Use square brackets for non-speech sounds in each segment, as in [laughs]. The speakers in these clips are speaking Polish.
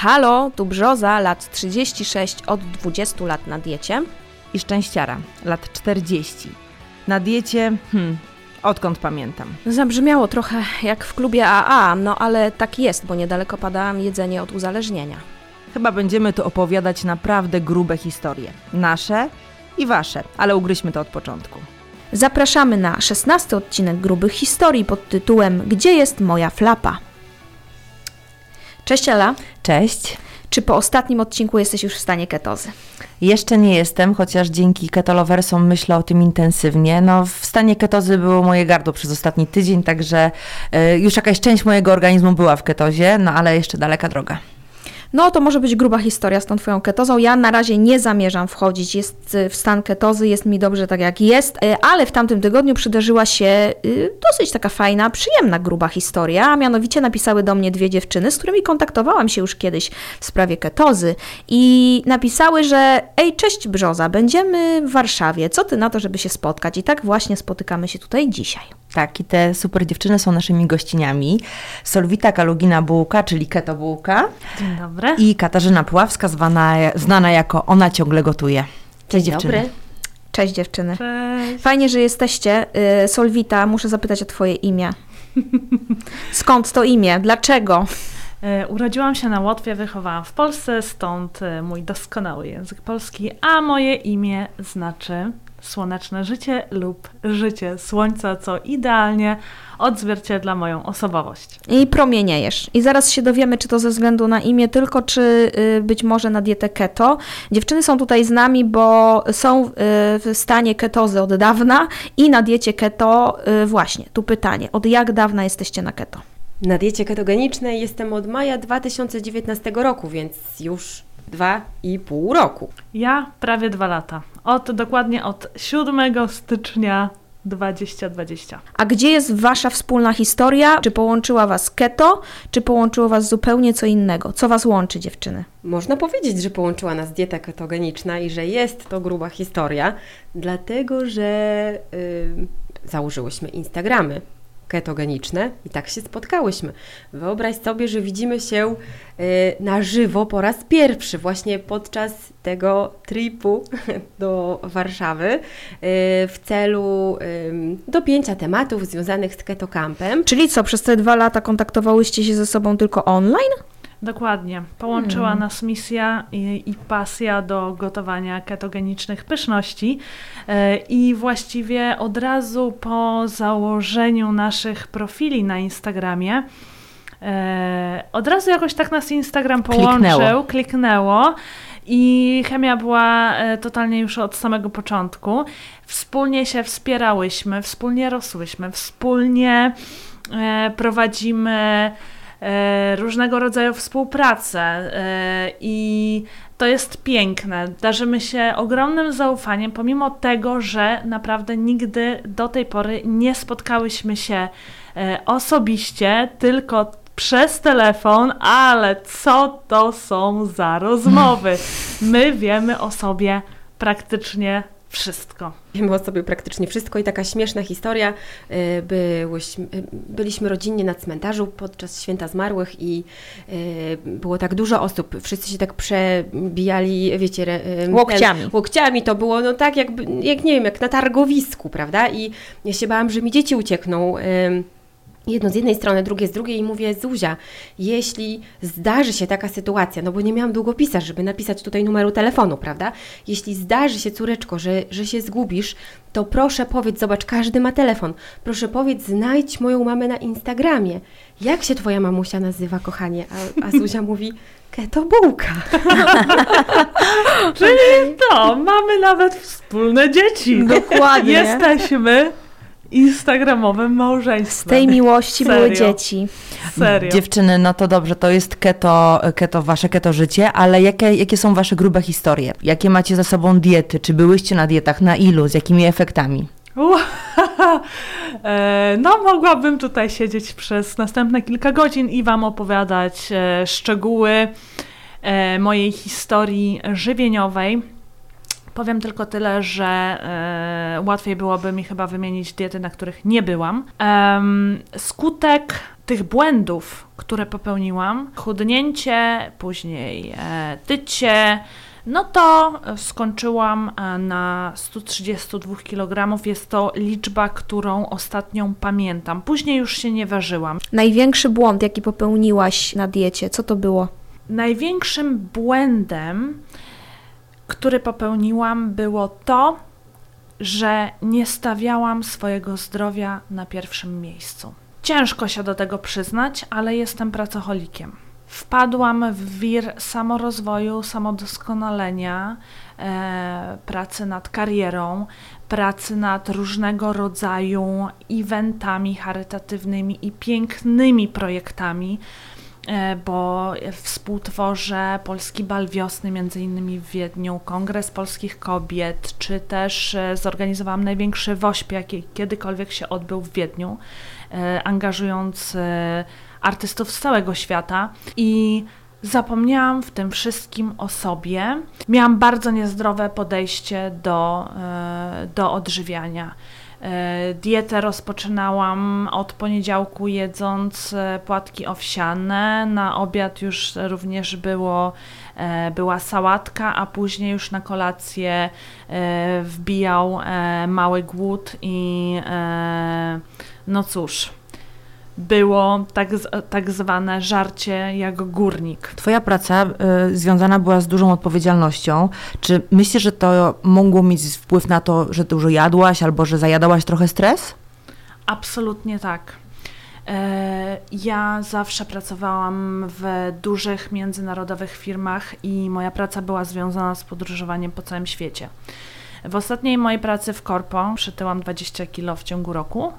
Halo, tu Brzoza, lat 36, od 20 lat na diecie. I szczęściara, lat 40. Na diecie, hmm, odkąd pamiętam. Zabrzmiało trochę jak w klubie AA, no ale tak jest, bo niedaleko pada jedzenie od uzależnienia. Chyba będziemy tu opowiadać naprawdę grube historie. Nasze i wasze, ale ugryźmy to od początku. Zapraszamy na 16 odcinek grubych historii pod tytułem Gdzie jest moja flapa? Cześć Ela, Cześć. czy po ostatnim odcinku jesteś już w stanie ketozy? Jeszcze nie jestem, chociaż dzięki ketolowersom myślę o tym intensywnie. No, w stanie ketozy było moje gardło przez ostatni tydzień, także y, już jakaś część mojego organizmu była w ketozie, no ale jeszcze daleka droga. No to może być gruba historia z tą twoją ketozą. Ja na razie nie zamierzam wchodzić jest y, w stan ketozy, jest mi dobrze tak jak jest, y, ale w tamtym tygodniu przydarzyła się y, dosyć taka fajna, przyjemna gruba historia, a mianowicie napisały do mnie dwie dziewczyny, z którymi kontaktowałam się już kiedyś w sprawie ketozy i napisały, że ej, cześć Brzoza, będziemy w Warszawie, co ty na to, żeby się spotkać? I tak właśnie spotykamy się tutaj dzisiaj. Tak, i te super dziewczyny są naszymi gościniami. Solwita Kalugina Bułka, czyli Keto Bułka Dzień dobry. I Katarzyna Puławska, zwana, znana jako Ona ciągle gotuje. Cześć dziewczyny. Dobry. Cześć dziewczyny. Cześć. Fajnie, że jesteście. Y, Solwita, muszę zapytać o Twoje imię. [laughs] Skąd to imię? Dlaczego? E, Urodziłam się na Łotwie, wychowałam w Polsce, stąd e, mój doskonały język polski, a moje imię znaczy słoneczne życie lub życie słońca, co idealnie odzwierciedla moją osobowość. I promieniejesz. I zaraz się dowiemy, czy to ze względu na imię tylko, czy y, być może na dietę keto. Dziewczyny są tutaj z nami, bo są y, w stanie ketozy od dawna i na diecie keto y, właśnie. Tu pytanie. Od jak dawna jesteście na keto? Na diecie ketogenicznej jestem od maja 2019 roku, więc już dwa i pół roku. Ja prawie dwa lata. Od, dokładnie od 7 stycznia 2020. A gdzie jest wasza wspólna historia? Czy połączyła was keto, czy połączyło was zupełnie co innego? Co was łączy, dziewczyny? Można powiedzieć, że połączyła nas dieta ketogeniczna i że jest to gruba historia, dlatego że y, założyłyśmy Instagramy ketogeniczne i tak się spotkałyśmy. Wyobraź sobie, że widzimy się y, na żywo po raz pierwszy, właśnie podczas tego tripu [laughs] do Warszawy y, w celu y, dopięcia tematów związanych z ketokampem. Czyli co, przez te dwa lata kontaktowałyście się ze sobą tylko online? Dokładnie. Połączyła nas misja i, i pasja do gotowania ketogenicznych pyszności. E, I właściwie od razu po założeniu naszych profili na Instagramie, e, od razu jakoś tak nas Instagram połączył, Kliknęło. kliknęło. I chemia była e, totalnie już od samego początku. Wspólnie się wspierałyśmy, wspólnie rosłyśmy, wspólnie prowadzimy różnego rodzaju współpracę e, i to jest piękne. Darzymy się ogromnym zaufaniem, pomimo tego, że naprawdę nigdy do tej pory nie spotkałyśmy się e, osobiście, tylko przez telefon, ale co to są za rozmowy? My wiemy o sobie praktycznie wszystko. Wiemy o sobie praktycznie wszystko i taka śmieszna historia. y, Byłyśmy, y, byliśmy rodzinnie na cmentarzu podczas święta zmarłych i y, było tak dużo osób. Wszyscy się tak przebijali, wiecie, Łokciami. ten- łokciami. To było no tak jakby, jak nie wiem, jak na targowisku, prawda? I ja się bałam, że mi dzieci uciekną. Jedno z jednej strony, drugie z drugiej i mówię, Zuzia, jeśli zdarzy się taka sytuacja, no bo nie miałam długopisa, żeby napisać tutaj numeru telefonu, prawda? Jeśli zdarzy się, córeczko, że, że się zgubisz, to proszę powiedz, zobacz, każdy ma telefon, proszę powiedz, znajdź moją mamę na Instagramie. Jak się twoja mamusia nazywa, kochanie? A, a Zuzia mówi, keto bułka. [laughs] Czyli to, mamy nawet wspólne dzieci. Dokładnie. Jesteśmy instagramowym Z małżeństwem. tej miłości były Serio. dzieci. Serio. Dziewczyny, no to dobrze, to jest keto, keto wasze keto życie, ale jakie, jakie są wasze grube historie? Jakie macie za sobą diety? Czy byłyście na dietach? Na ilu? Z jakimi efektami? [laughs] E, No, mogłabym tutaj siedzieć przez następne kilka godzin i Wam opowiadać e, szczegóły e, mojej historii żywieniowej. Powiem tylko tyle, że e, łatwiej byłoby mi chyba wymienić diety, na których nie byłam. Em, skutek tych błędów, które popełniłam, chudnięcie, później e, tycie, no to skończyłam e, na 132 kg. Jest to liczba, którą ostatnią pamiętam. Później już się nie ważyłam. Największy błąd, jaki popełniłaś na diecie, co to było? Największym błędem, który popełniłam, było to, że nie stawiałam swojego zdrowia na pierwszym miejscu. Ciężko się do tego przyznać, ale jestem pracocholikiem. Wpadłam w wir samorozwoju, samodoskonalenia, e, pracy nad karierą, pracy nad różnego rodzaju eventami charytatywnymi i pięknymi projektami, bo współtworzę Polski Bal Wiosny, między innymi w Wiedniu, Kongres Polskich Kobiet, czy też e, zorganizowałam największy WOŚP, jaki kiedykolwiek się odbył w Wiedniu, e, angażując e, artystów z całego świata i zapomniałam w tym wszystkim o sobie. Miałam bardzo niezdrowe podejście do, e, do odżywiania. E, dietę rozpoczynałam od poniedziałku jedząc e, płatki owsiane. Na obiad już również było, była sałatka, a później już na kolację wbijał mały głód i no cóż, było tak, tak zwane żarcie jak górnik. Twoja praca y, związana była z dużą odpowiedzialnością. Czy myślisz, że to mogło mieć wpływ na to, że dużo jadłaś albo że zajadałaś trochę stres? Absolutnie tak. E, ja zawsze pracowałam w dużych międzynarodowych firmach i moja praca była związana z podróżowaniem po całym świecie. W ostatniej mojej pracy w Korpo przytyłam 20 kilo w ciągu roku.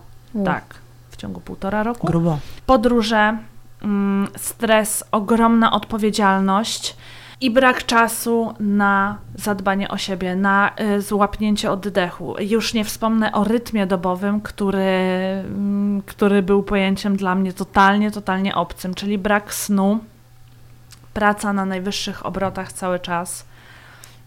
Tak ciągu półtora roku. Grubo. Podróże, mm, stres, ogromna odpowiedzialność i brak czasu na zadbanie o siebie, na y, złapnięcie oddechu. Już nie wspomnę o rytmie dobowym, który, mm, który był pojęciem dla mnie totalnie, totalnie obcym, czyli brak snu, praca na najwyższych obrotach cały czas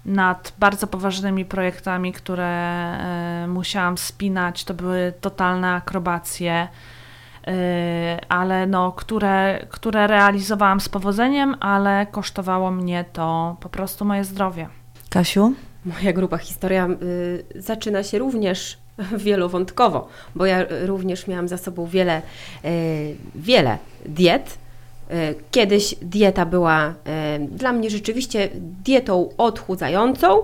nad bardzo poważnymi projektami, które e, musiałam spinać. To były totalne akrobacje, e, ale no, które, które realizowałam z powodzeniem, ale kosztowało mnie to po prostu moje zdrowie. Kasiu? Moja grupa historia y, zaczyna się również [laughs] wielowątkowo, bo ja również miałam za sobą wiele, y, wiele diet, E, kiedyś dieta była e, dla mnie rzeczywiście dietą odchudzającą.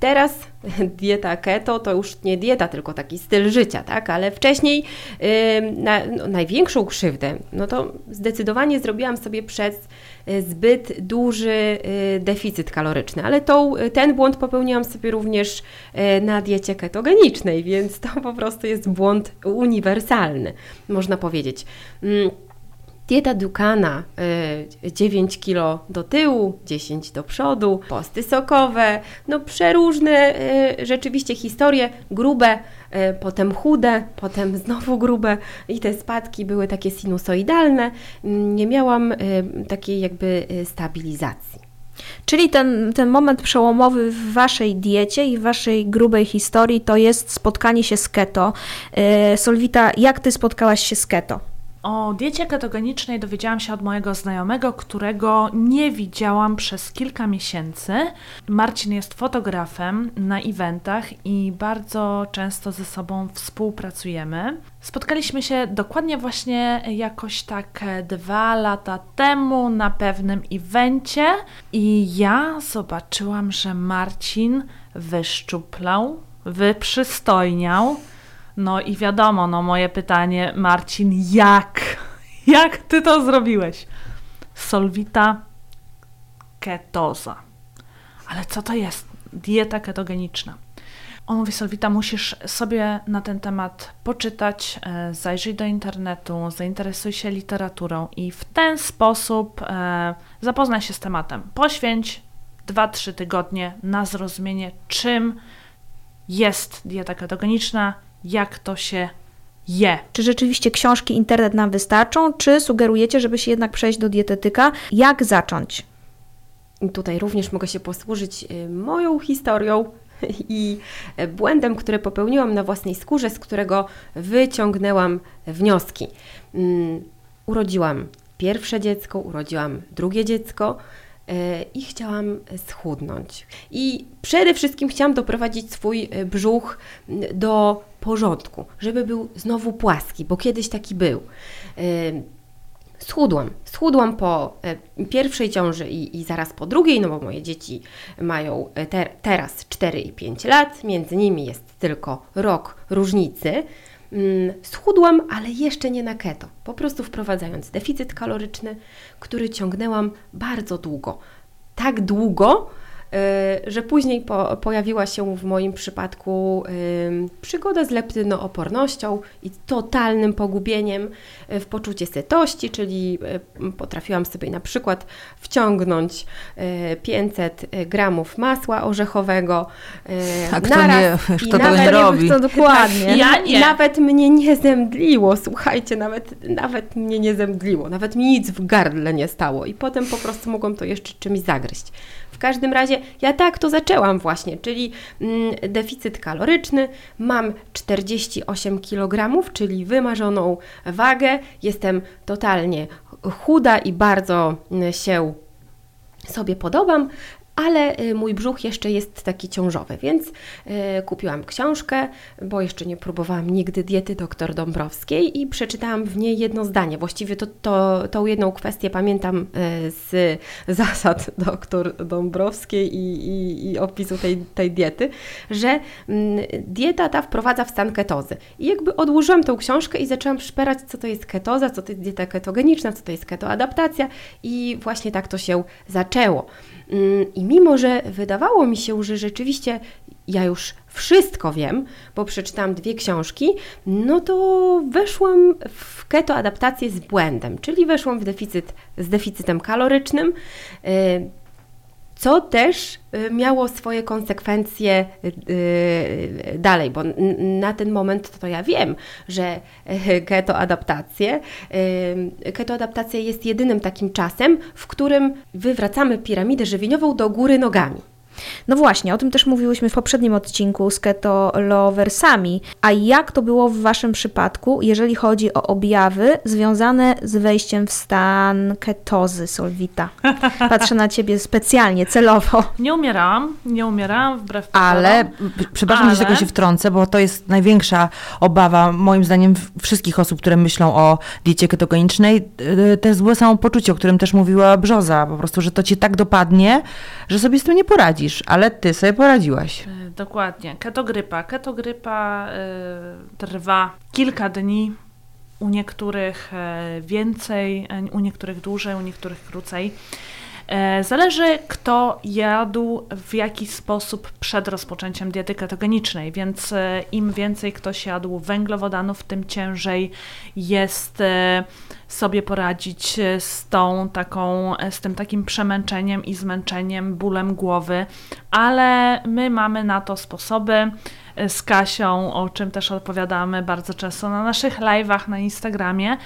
Teraz [laughs] dieta keto to już nie dieta, tylko taki styl życia, tak? Ale wcześniej e, na, no, największą krzywdę, no to zdecydowanie zrobiłam sobie przez zbyt duży deficyt kaloryczny, ale tą, ten błąd popełniłam sobie również na diecie ketogenicznej, więc to po prostu jest błąd uniwersalny, można powiedzieć. Dieta Dukana 9 y, kg do tyłu, 10 do przodu, posty sokowe, no przeróżne y, rzeczywiście historie, grube, y, potem chude, potem [laughs] znowu grube i te spadki były takie sinusoidalne. Nie miałam takiej jakby stabilizacji. Czyli ten, ten moment przełomowy w Waszej diecie i w Waszej grubej historii to jest spotkanie się z keto. Solwita, jak Ty spotkałaś się z keto? O diecie ketogenicznej dowiedziałam się od mojego znajomego, którego nie widziałam przez kilka miesięcy. Marcin jest fotografem na eventach i bardzo często ze sobą współpracujemy. Spotkaliśmy się dokładnie właśnie jakoś tak dwa lata temu na pewnym evencie i ja zobaczyłam, że Marcin wyszczuplał, wyprzystojniał no i wiadomo, no moje pytanie, Marcin, jak? [laughs] Jak ty to zrobiłeś? Solwita ketoza. Ale co to jest? Dieta ketogeniczna. On mówi, Solwita, musisz sobie na ten temat poczytać, e, zajrzyj do internetu, zainteresuj się literaturą i w ten sposób e, zapoznaj się z tematem. Poświęć 2-3 tygodnie na zrozumienie, czym jest dieta ketogeniczna, jak to się je. Czy rzeczywiście książki, internet nam wystarczą, czy sugerujecie, żeby się jednak przejść do dietetyka? Jak zacząć? Tutaj również mogę się posłużyć y, moją historią [laughs] i y, błędem, który popełniłam na własnej skórze, z którego wyciągnęłam wnioski. Mm, urodziłam pierwsze dziecko, urodziłam drugie dziecko e, i chciałam schudnąć. I przede wszystkim chciałam doprowadzić swój brzuch do porządku, żeby był znowu płaski, bo kiedyś taki był. E, schudłam. Schudłam po pierwszej ciąży i, i, zaraz po drugiej, no bo moje dzieci mają ter, teraz 4 i 5 lat, między nimi jest tylko rok różnicy. Mm, schudłam, ale jeszcze nie na keto. Po prostu wprowadzając deficyt kaloryczny, który ciągnęłam bardzo długo. Tak długo, że później po, pojawiła się w moim przypadku y, przygoda z leptynoopornością i totalnym pogubieniem y, w poczucie sytości, czyli potrafiłam sobie na przykład wciągnąć 500 gramów masła orzechowego A kto naraz nie, kto to nie robi? [laughs] To dokładnie. Tak, ja nie. Nawet mnie nie zemdliło, słuchajcie, nawet, nawet mnie nie zemdliło, nawet mi nic w gardle nie stało i potem po prostu mogłam to jeszcze czymś zagryźć. W każdym razie ja tak to zaczęłam właśnie, czyli mm, deficyt kaloryczny, mam 48 kg, czyli wymarzoną wagę, jestem totalnie chuda i bardzo mm, się sobie podobam, ale y, mój brzuch jeszcze jest taki ciążowy, więc y, kupiłam książkę, bo jeszcze nie próbowałam nigdy diety dr Dąbrowskiej i przeczytałam w niej jedno zdanie. Właściwie to, to, tą jedną kwestię pamiętam y, z [laughs] zasad dr Dąbrowskiej i, i, i opisu tej, tej diety, że mm, dieta ta wprowadza w stan ketozy. I jakby odłożyłam tą książkę i zaczęłam szperać, co to jest ketoza, co to jest dieta ketogeniczna, co to jest ketoadaptacja i właśnie tak to się zaczęło. Mm, I mimo, że wydawało mi się, że rzeczywiście ja już wszystko wiem, bo przeczytałam dwie książki, no to weszłam w keto adaptację z błędem, czyli weszłam w deficyt z deficytem kalorycznym. Y, co też y, miało swoje konsekwencje y, dalej, bo na ten moment to ja wiem, że ketoadaptacje, ketoadaptacja jest jedynym takim czasem, w którym wywracamy piramidę żywieniową do góry nogami. No właśnie, o tym też mówiłyśmy w poprzednim odcinku z Keto Loversami. A jak to było w Waszym przypadku, jeżeli chodzi o objawy związane z wejściem w stan ketozy, Solwita? Patrzę na Ciebie specjalnie, celowo. Nie umierałam, nie umierałam wbrew pozorom. Ale, przepraszam, ale... że tego się wtrącę, bo to jest największa obawa, moim zdaniem, wszystkich osób, które myślą o diecie ketogenicznej. Y, to złe samopoczucie, o którym też mówiła Brzoza, po prostu, że to Cię tak dopadnie, że sobie z tym nie poradzi poradzisz, ale ty sobie poradziłaś. E, dokładnie. Ketogrypa. Ketogrypa y, trwa kilka dni. U niektórych e, więcej, u niektórych dłużej, u niektórych krócej. Zależy, kto jadł w jaki sposób przed rozpoczęciem diety ketogenicznej, więc im więcej ktoś jadł węglowodanów, tym ciężej jest sobie poradzić e, z tą taką, e, z tym takim przemęczeniem i zmęczeniem, bólem głowy, ale my mamy na to sposoby e, z Kasią, o czym też opowiadamy bardzo często na naszych live'ach na Instagramie.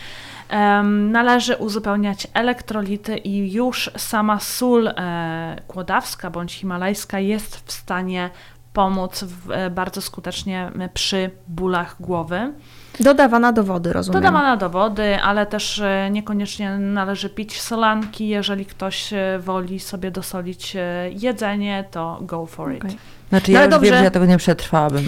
Należy uzupełniać elektrolity i już sama sól kłodawska bądź himalajska jest w stanie pomóc w, bardzo skutecznie przy bólach głowy. Dodawana do wody, rozumiem. Dodawana do wody, ale też e, niekoniecznie należy pić solanki. Jeżeli ktoś e, woli sobie dosolić jedzenie, to go for it. Okay. Znaczy ja no, dobrze. wiem, że ja tego nie przetrwałabym.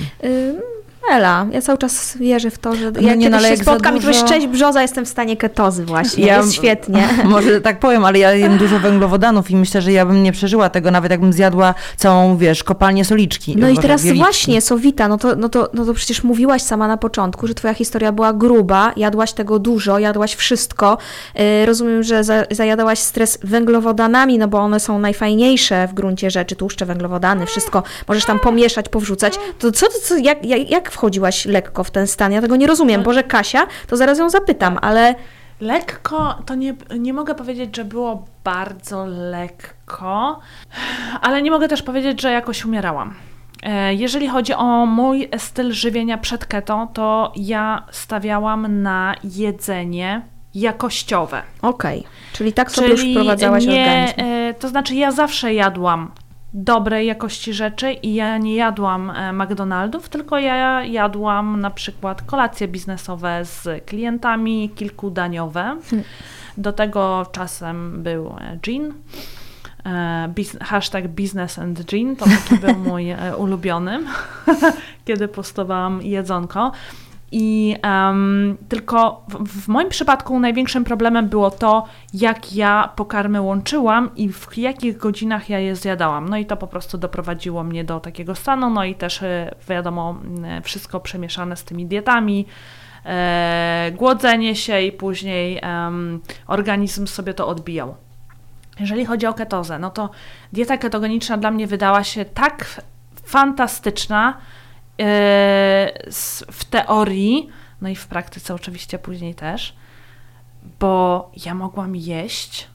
Ela, ja cały czas wierzę w to, że no jak nie, no, się spotkam dużo... i powiesz, cześć brzoza, jestem w stanie ketozy właśnie, ja, jest świetnie. [laughs] Może tak powiem, ale ja jem dużo węglowodanów i myślę, że ja bym nie przeżyła tego, nawet jakbym zjadła całą, wiesz, kopalnię soliczki. No i teraz wieliczki. właśnie, Sowita, no to, no, to, no to przecież mówiłaś sama na początku, że twoja historia była gruba, jadłaś tego dużo, jadłaś wszystko. Yy, rozumiem, że za, zajadałaś stres węglowodanami, no bo one są najfajniejsze w gruncie rzeczy, tłuszcze, węglowodany, wszystko możesz tam pomieszać, powrzucać. To co, co jak, jak, jak wchodziłaś lekko w ten stan? Ja tego nie rozumiem. Boże, Kasia, to zaraz ją zapytam, ale... Lekko to nie, nie mogę powiedzieć, że było bardzo lekko, ale nie mogę też powiedzieć, że jakoś umierałam. E, jeżeli chodzi o mój styl żywienia przed keto, to ja stawiałam na jedzenie jakościowe. Okej, okay. czyli tak sobie czyli już wprowadzałaś nie, organizm. E, to znaczy ja zawsze jadłam dobrej jakości rzeczy i ja nie jadłam e, McDonaldów, tylko ja jadłam na przykład kolacje biznesowe z klientami, kilkudaniowe. Do tego czasem był e, gin. E, Biz, hashtag business and gin, to taki był [laughs] mój ulubiony, [laughs] kiedy postowałam jedzonko. I em, tylko w, w moim przypadku największym problemem było to, jak ja pokarmy łączyłam i w jakich godzinach ja je zjadałam. No i to po prostu doprowadziło mnie do takiego stanu. No i też e, wiadomo, m, wszystko przemieszane z tymi dietami, e, głodzenie się i później em, organizm sobie to odbijał. Jeżeli chodzi o ketozę, no to dieta ketogeniczna dla mnie wydała się tak fantastyczna w teorii, no i w praktyce oczywiście później też, bo ja mogłam jeść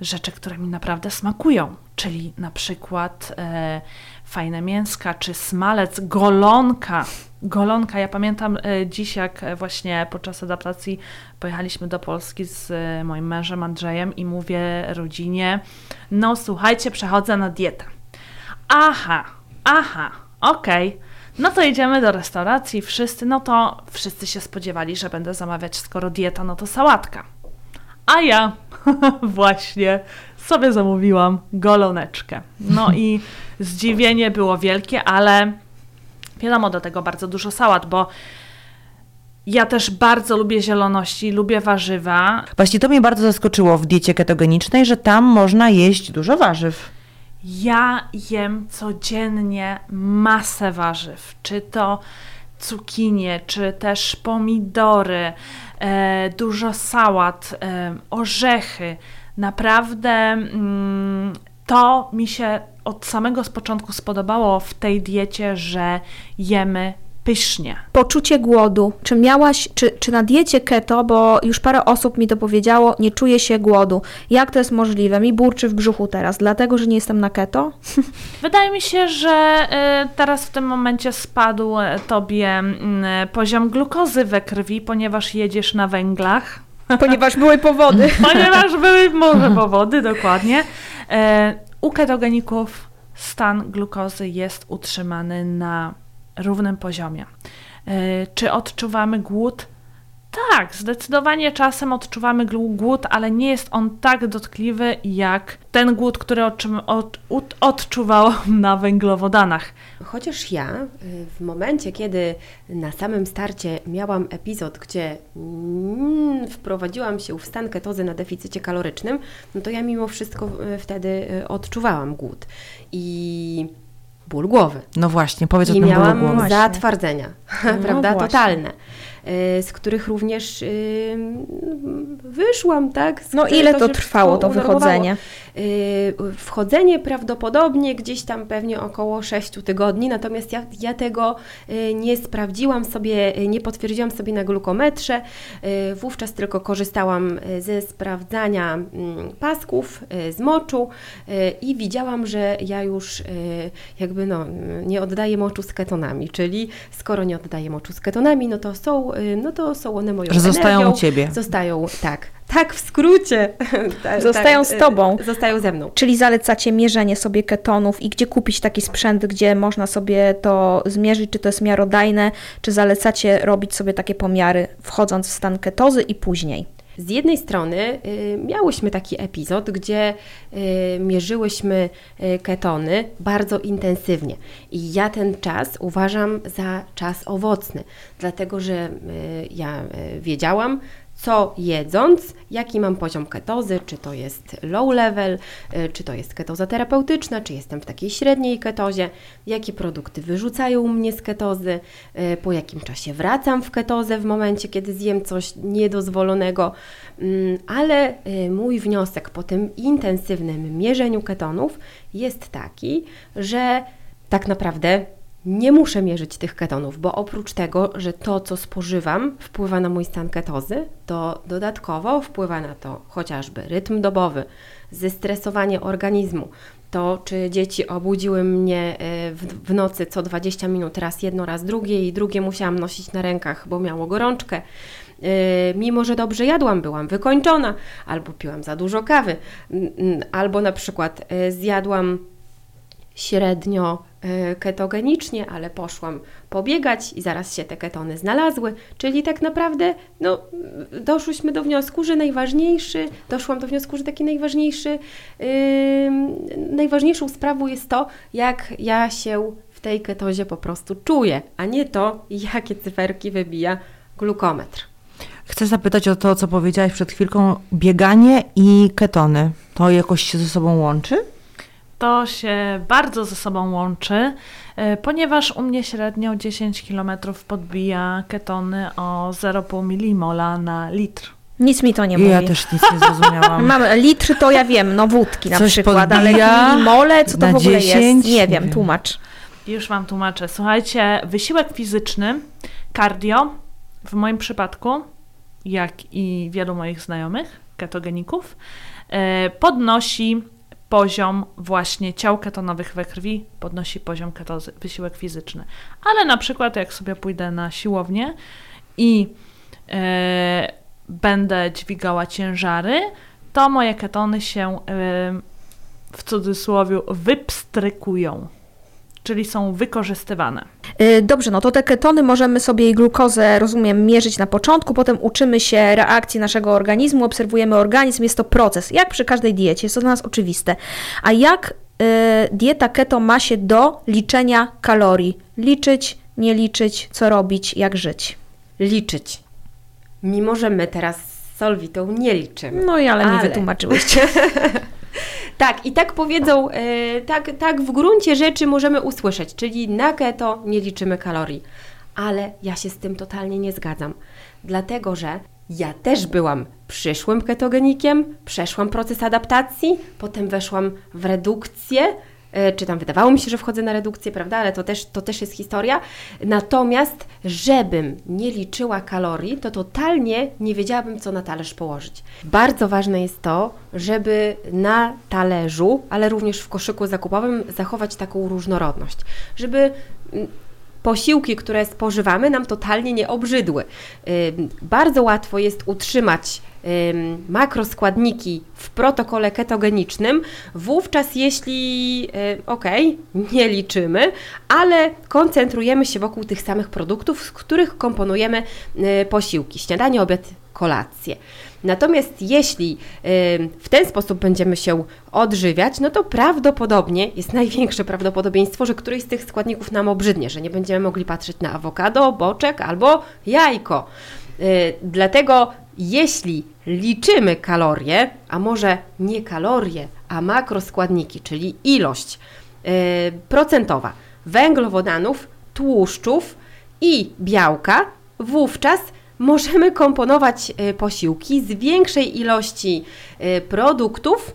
rzeczy, które mi naprawdę smakują, czyli na przykład e, fajne mięska, czy smalec, golonka. Golonka, ja pamiętam e, dziś, jak e, właśnie podczas adaptacji pojechaliśmy do Polski z e, moim mężem Andrzejem i mówię rodzinie, no słuchajcie, przechodzę na dietę. Aha, aha, okej. No to idziemy do restauracji, wszyscy, no to wszyscy się spodziewali, że będę zamawiać, skoro dieta, no to sałatka. A ja [laughs] właśnie sobie zamówiłam goloneczkę. No i [laughs] zdziwienie było wielkie, ale wiadomo, do tego bardzo dużo sałat, bo ja też bardzo lubię zieloności, lubię warzywa. Właśnie to mnie bardzo zaskoczyło w diecie ketogenicznej, że tam można jeść dużo warzyw. Ja jem codziennie masę warzyw, czy to cukinie, czy też pomidory, e, dużo sałat, e, orzechy. Naprawdę mm, to mi się od samego z początku spodobało w tej diecie, że jemy pysznie. Poczucie głodu. Czy miałaś, czy, czy na diecie keto, bo już parę osób mi to powiedziało, nie czuję się głodu. Jak to jest możliwe? Mi burczy w brzuchu teraz, dlatego, że nie jestem na keto? [laughs] Wydaje mi się, że y, teraz w tym momencie spadł e, tobie poziom glukozy we krwi, ponieważ jedziesz na węglach. [laughs] Ponieważ były powody. [laughs] Ponieważ były może powody, dokładnie. E, u ketogeników stan glukozy jest utrzymany na równym poziomie. E, czy odczuwamy głód? Tak, zdecydowanie czasem odczuwamy głód, ale nie jest on tak dotkliwy jak ten głód, który odczuwałam [laughs] na węglowodanach. Chociaż ja y, w momencie, kiedy na samym starcie miałam epizod, gdzie mm, wprowadziłam się w stan ketozy na deficycie kalorycznym, no to ja mimo wszystko y, wtedy y, odczuwałam głód i ból głowy. No właśnie, powiedz o I tym bólu miałam zatwardzenia, [laughs] prawda, właśnie. totalne, z których również y, wyszłam, tak? Z No ile to trwało, to wychodzenie? Y, Wchodzenie prawdopodobnie gdzieś tam pewnie około 6 tygodni, natomiast ja, ja tego y, nie sprawdziłam sobie, y, nie potwierdziłam sobie na glukometrze. Y, Wówczas tylko korzystałam y, ze sprawdzania mm, pasków, y, z moczu y, i widziałam, że ja już y, jakby no, y, nie oddaję moczu z ketonami, czyli skoro nie oddaję moczu z ketonami, no to są, y, no to są one moją Że zostają energią. u ciebie. Zostają, tak. Tak, w skrócie. [laughs] Tak, Zostają tak, z y, tobą. Zostają ze mną. Czyli zalecacie mierzenie sobie ketonów i gdzie kupić taki sprzęt, gdzie można sobie to zmierzyć, czy to jest miarodajne, czy zalecacie robić sobie takie pomiary, wchodząc w stan ketozy i później. Z jednej strony y, miałyśmy taki epizod, gdzie y, mierzyłyśmy y, ketony bardzo intensywnie. I ja ten czas uważam za czas owocny, dlatego że ja wiedziałam, co jedząc, jaki mam poziom ketozy, czy to jest low level, y, czy to jest ketoza terapeutyczna, czy jestem w takiej średniej ketozie, jakie produkty wyrzucają mnie z ketozy, y, po jakim czasie wracam w ketozę w momencie, kiedy zjem coś niedozwolonego. Mm, Ale y, mój wniosek po tym intensywnym mierzeniu ketonów jest taki, że tak naprawdę nie muszę mierzyć tych ketonów, bo oprócz tego, że to, co spożywam, wpływa na mój stan ketozy, to dodatkowo wpływa na to chociażby rytm dobowy, zestresowanie organizmu, to czy dzieci obudziły mnie y, w, nocy co 20 minut, raz jedno, raz drugie i drugie musiałam nosić na rękach, bo miało gorączkę. Y, Mimo, że dobrze jadłam, byłam wykończona, albo piłam za dużo kawy, albo na przykład y, zjadłam średnio y, ketogenicznie, ale poszłam pobiegać i zaraz się te ketony znalazły, czyli tak naprawdę no, doszłyśmy do wniosku, że najważniejszy, doszłam do wniosku, że taki najważniejszy, yy, najważniejszą sprawą jest to, jak ja się w tej ketozie po prostu czuję, a nie to, jakie cyferki wybija glukometr. Chcę zapytać o to, co powiedziałaś przed chwilką. Bieganie i ketony. To jakoś się ze sobą łączy? To się bardzo ze sobą łączy, e, ponieważ u mnie średnio 10 km podbija ketony o 0,5 milimola na litr. Nic mi to nie mówi. Ja też nic nie zrozumiałam. [laughs] Mam litr, to ja wiem, no wódki na Coś przykład, podbija ale mole, co to w ogóle 10? jest? Nie wiem, tłumacz. Już Wam tłumaczę. Słuchajcie, wysiłek fizyczny, cardio, w moim przypadku, jak i wielu moich znajomych, ketogeników, e, podnosi poziom właśnie ciał ketonowych we krwi, podnosi poziom ketozy, wysiłek fizyczny. Ale na przykład jak sobie pójdę na siłownię i e, będę dźwigała ciężary, to moje ketony się e, w cudzysłowie wypstrykują, czyli są wykorzystywane. Y, Dobrze, no to te ketony możemy sobie i glukozę, rozumiem, mierzyć na początku, potem uczymy się reakcji naszego organizmu, obserwujemy organizm, jest to proces, jak przy każdej diecie, jest to dla nas oczywiste. A jak y, dieta keto ma się do liczenia kalorii? Liczyć, nie liczyć, co robić, jak żyć? Liczyć. Mimo, że my teraz z Solwitą nie liczymy. No i ale, mi Ale. wytłumaczyłyście. [laughs] Tak, i tak powiedzą, e, tak, tak w gruncie rzeczy możemy usłyszeć, czyli na keto nie liczymy kalorii. Ale ja się z tym totalnie nie zgadzam, dlatego że ja też byłam przyszłym ketogenikiem, przeszłam proces adaptacji, potem weszłam w redukcję, e, czy tam wydawało mi się, że wchodzę na redukcję, prawda, ale to też, to też jest historia. Natomiast, żebym nie liczyła kalorii, to totalnie nie wiedziałabym, co na talerz położyć. Bardzo ważne jest to, żeby na talerzu, ale również w koszyku zakupowym zachować taką różnorodność, żeby mm, posiłki, które spożywamy, nam totalnie nie obrzydły. Ym, Bardzo łatwo jest utrzymać ym, makroskładniki w protokole ketogenicznym, wówczas jeśli, y, okej, nie liczymy, ale koncentrujemy się wokół tych samych produktów, z których komponujemy y, posiłki, śniadanie, obiad, kolację. Natomiast jeśli w ten sposób będziemy się odżywiać, no to prawdopodobnie jest największe prawdopodobieństwo, że któryś z tych składników nam obrzydnie, że nie będziemy mogli patrzeć na awokado, boczek albo jajko. Y, Dlatego jeśli liczymy kalorie, a może nie kalorie, a makroskładniki, czyli ilość y, procentowa węglowodanów, tłuszczów i białka, wówczas możemy komponować y, posiłki z większej ilości y, produktów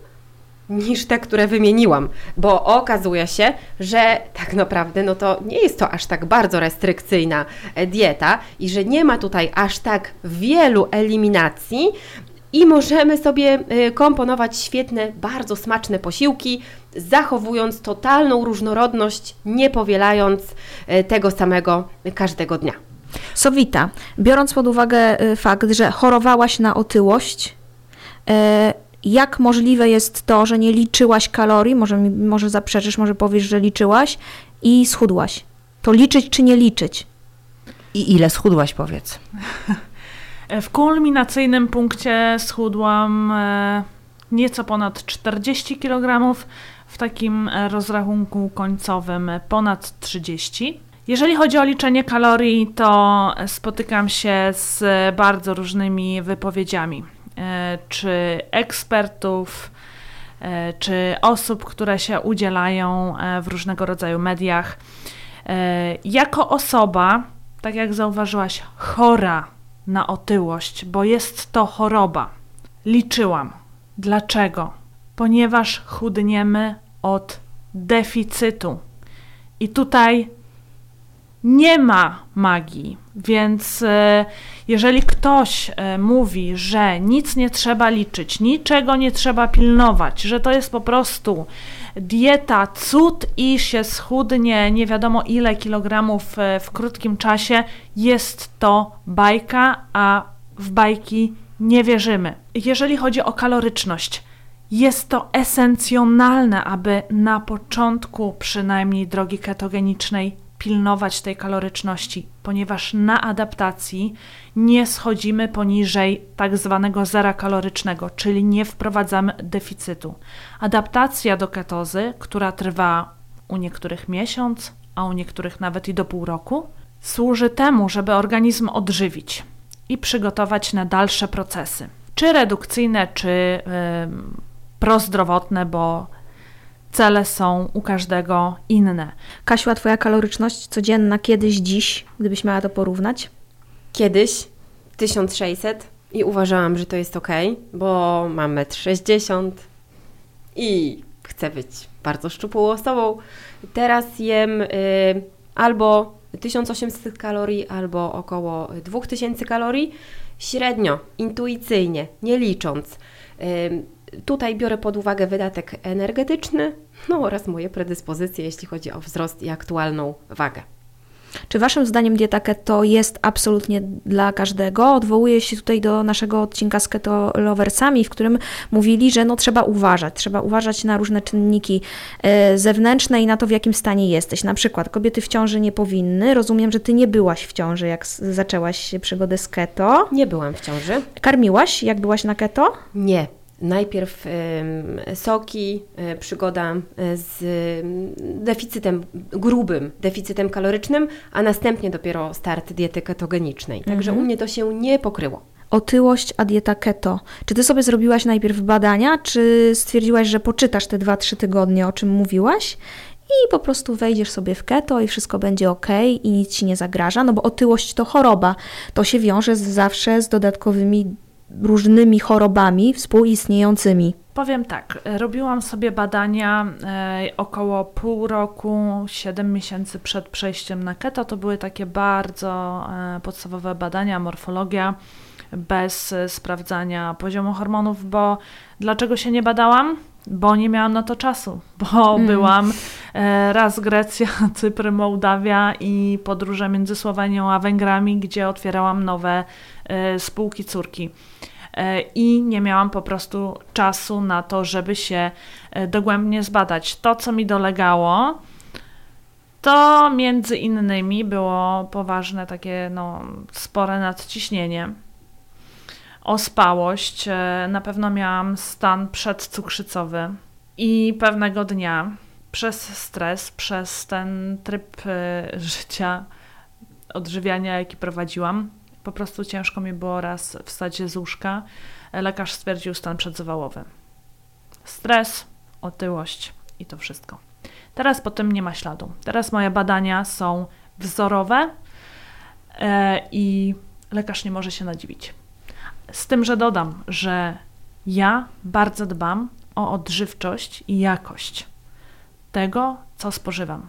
niż te, które wymieniłam, bo okazuje się, że tak naprawdę no to nie jest to aż tak bardzo restrykcyjna e, dieta i że nie ma tutaj aż tak wielu eliminacji i możemy sobie y, komponować świetne, bardzo smaczne posiłki, zachowując totalną różnorodność, nie powielając y, tego samego każdego dnia. Sowita, biorąc pod uwagę y, fakt, że chorowałaś na otyłość, y, jak możliwe jest to, że nie liczyłaś kalorii, może, mi- może zaprzeczysz, może powiesz, że liczyłaś i schudłaś? To liczyć czy nie liczyć? I ile schudłaś, powiedz? [laughs] W kulminacyjnym punkcie schudłam e, nieco ponad 40 kg, w takim e, rozrachunku końcowym ponad 30. Jeżeli chodzi o liczenie kalorii, to spotykam się z bardzo różnymi wypowiedziami, e, czy ekspertów, e, czy osób, które się udzielają e, w różnego rodzaju mediach. Jako osoba, tak jak zauważyłaś, chora na otyłość, bo jest to choroba. Liczyłam. Dlaczego? Ponieważ chudniemy od deficytu. I tutaj nie ma magii, więc e, jeżeli ktoś e, mówi, że nic nie trzeba liczyć, niczego nie trzeba pilnować, że to jest po prostu dieta, cud i się schudnie nie wiadomo ile kilogramów e, w krótkim czasie, jest to bajka, a w bajki nie wierzymy. Jeżeli chodzi o kaloryczność, Jest to esencjonalne, aby na początku przynajmniej drogi ketogenicznej pilnować tej kaloryczności, ponieważ na adaptacji nie schodzimy poniżej tak zwanego zera kalorycznego, czyli nie wprowadzamy deficytu. Adaptacja do ketozy, która trwa u niektórych miesiąc, a u niektórych nawet i do pół roku, służy temu, żeby organizm odżywić i przygotować na dalsze procesy, czy redukcyjne, czy yy, prozdrowotne, bo cele są u każdego inne. Kasiu, a Twoja kaloryczność codzienna kiedyś, dziś, gdybyś miała to porównać? Kiedyś 1600 i uważałam, że to jest ok, bo mam 1,60 m i chcę być bardzo szczupłą osobą. Teraz jem y, albo 1800 kalorii, albo około 2000 kalorii, średnio, intuicyjnie, nie licząc. Y, Tutaj biorę pod uwagę wydatek energetyczny no oraz moje predyspozycje, jeśli chodzi o wzrost i aktualną wagę. Czy Waszym zdaniem dieta keto jest absolutnie dla każdego? Odwołuję się tutaj do naszego odcinka z keto loversami, w którym mówili, że no trzeba uważać, trzeba uważać na różne czynniki e, zewnętrzne i na to, w jakim stanie jesteś. Na przykład kobiety w ciąży nie powinny. Rozumiem, że Ty nie byłaś w ciąży, jak zaczęłaś przygodę z keto. Nie byłam w ciąży. Karmiłaś, jak byłaś na keto? Nie, najpierw soki, e, przygoda e, z deficytem grubym, deficytem kalorycznym, a następnie dopiero start diety ketogenicznej. Także mhm. u mnie to się nie pokryło. Otyłość, a dieta keto. Czy ty sobie zrobiłaś najpierw badania, czy stwierdziłaś, że poczytasz te 2-3 tygodnie, o czym mówiłaś? i po prostu wejdziesz sobie w keto i wszystko będzie ok i nic ci nie zagraża, no bo otyłość to choroba. To się wiąże z, zawsze z dodatkowymi różnymi chorobami współistniejącymi? Powiem tak, robiłam sobie badania e, około pół roku, 7 miesięcy przed przejściem na keto. To były takie bardzo e, podstawowe badania, morfologia, bez e, sprawdzania poziomu hormonów, bo dlaczego się nie badałam? Bo nie miałam na to czasu, bo mm. byłam e, raz Grecja, [laughs] Cypr, Mołdawia i podróże między Słowenią a Węgrami, gdzie otwierałam nowe e, spółki córki. E, i nie miałam po prostu czasu na to, żeby się dogłębnie zbadać. To, co mi dolegało, to między innymi było poważne takie no, spore nadciśnienie, ospałość, e, na pewno miałam stan przedcukrzycowy i pewnego dnia przez stres, przez ten tryb [laughs] życia, odżywiania, jaki prowadziłam, po prostu ciężko mi było raz wstać z łóżka. Lekarz stwierdził stan przedzawałowy. Stres, otyłość i to wszystko. Teraz po tym nie ma śladu. Teraz moje badania są wzorowe e, i lekarz nie może się nadziwić. Z tym, że dodam, że ja bardzo dbam o odżywczość i jakość tego, co spożywam.